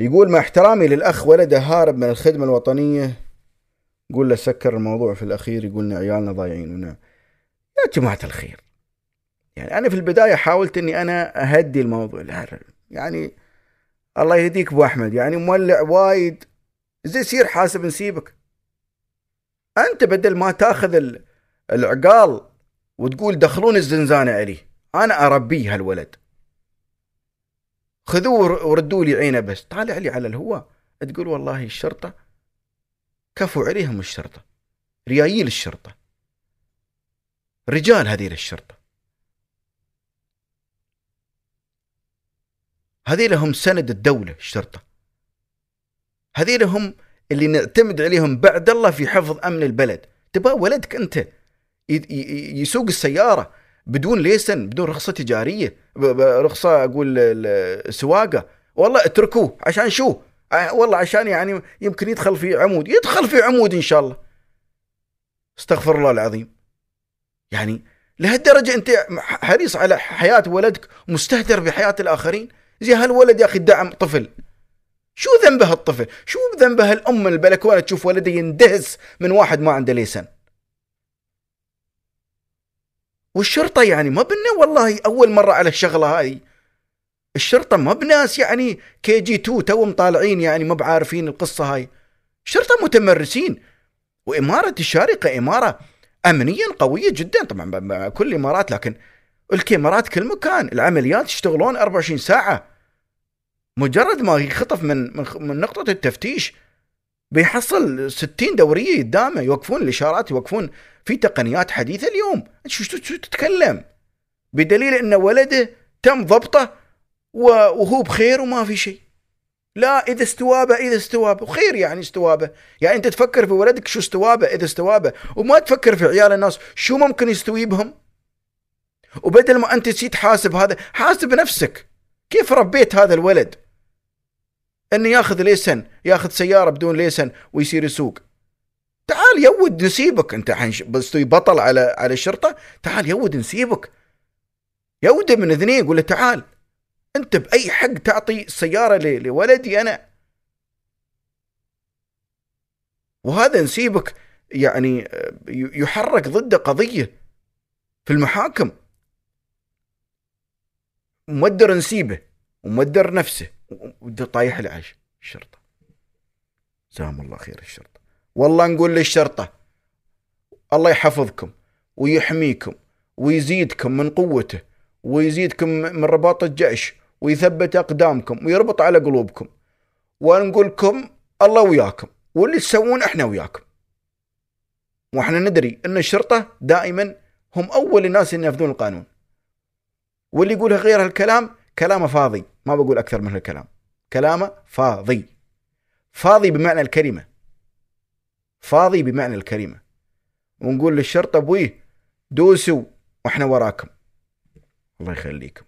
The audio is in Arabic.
يقول مع احترامي للأخ ولده هارب من الخدمة الوطنية قول له سكر الموضوع في الأخير يقول عيالنا ضايعين ونعم يا جماعة الخير. يعني أنا في البداية حاولت إني أنا أهدي الموضوع. يعني الله يهديك أبو أحمد. يعني مولع وايد. زي سير حاسب نسيبك أنت بدل ما تأخذ العقال وتقول دخلون الزنزانة عليه أنا أربيه هالولد. خذوه وردوا لي عينه بس. طالع لي على الهواء. تقول والله الشرطة كفوا عليهم الشرطة. ريايل الشرطة. رجال هذيل الشرطة. هذيل هم سند الدولة الشرطة. هذيل هم اللي نعتمد عليهم بعد الله في حفظ أمن البلد. تبغى ولدك أنت يسوق السيارة بدون ليسن بدون رخصة تجارية. رخصة أقول سواقة. والله اتركوه عشان شو؟ والله عشان يعني يمكن يدخل في عمود. يدخل في عمود إن شاء الله. استغفر الله العظيم. يعني لهالدرجة أنت حريص على حياة ولدك مستهتر بحياة الآخرين؟ زي هالولد يا أخي دعم طفل؟ شو ذنبه الطفل؟ شو ذنبه الأم من البلكونة تشوف ولده يندهس من واحد ما عنده ليسن؟ والشرطة يعني ما بنا والله أول مرة على الشغلة هاي. الشرطة ما بناس يعني كي جي تو توهم طالعين يعني ما بعارفين القصة هاي. الشرطة متمرسين. وإمارة الشارقة إمارة أمنيا قوية جدا. طبعا كل الإمارات لكن الكاميرات كل مكان العمليات يشتغلون 24 ساعة. مجرد ما يخطف من من نقطة التفتيش بيحصل 60 دورية قدامه يوقفون الإشارات يوقفون في تقنيات حديثة اليوم. شو تتكلم؟ بدليل أن ولده تم ضبطه وهو بخير وما في شيء. لا إذا استوابه إذا استوابه. وخير يعني استوابه. يعني أنت تفكر في ولدك شو استوابه إذا استوابه. وما تفكر في عيال الناس شو ممكن يستوي بهم. وبدل ما أنت تسيت حاسب هذا حاسب نفسك. كيف ربيت هذا الولد؟ إنه ياخذ ليسن ياخذ سيارة بدون ليسن ويصير يسوق. تعال يود نسيبك. أنت حنش بس بطل على على الشرطة؟ تعال يود نسيبك. يود من اذنيه يقول له تعال. أنت بأي حق تعطي سيارة لولدي أنا؟ وهذا نسيبك يعني يحرك ضده قضية في المحاكم. مودر نسيبه ومودر نفسه. طايح العيش. الشرطة. جزاهم الله خير الشرطة. والله نقول للشرطة الله يحفظكم ويحميكم ويزيدكم من قوته ويزيدكم من رباط الجيش ويثبت أقدامكم ويربط على قلوبكم. ونقول لكم الله وياكم واللي تسوون إحنا وياكم. وإحنا ندري إن الشرطة دائما هم أول الناس اللي ينفذون القانون. واللي يقولها غير هالكلام كلامه فاضي. ما بقول أكثر من هالكلام. كلامه فاضي. فاضي بمعنى الكلمة. فاضي بمعنى الكلمة. ونقول للشرطة ابويه دوسوا وإحنا وراكم. الله يخليكم.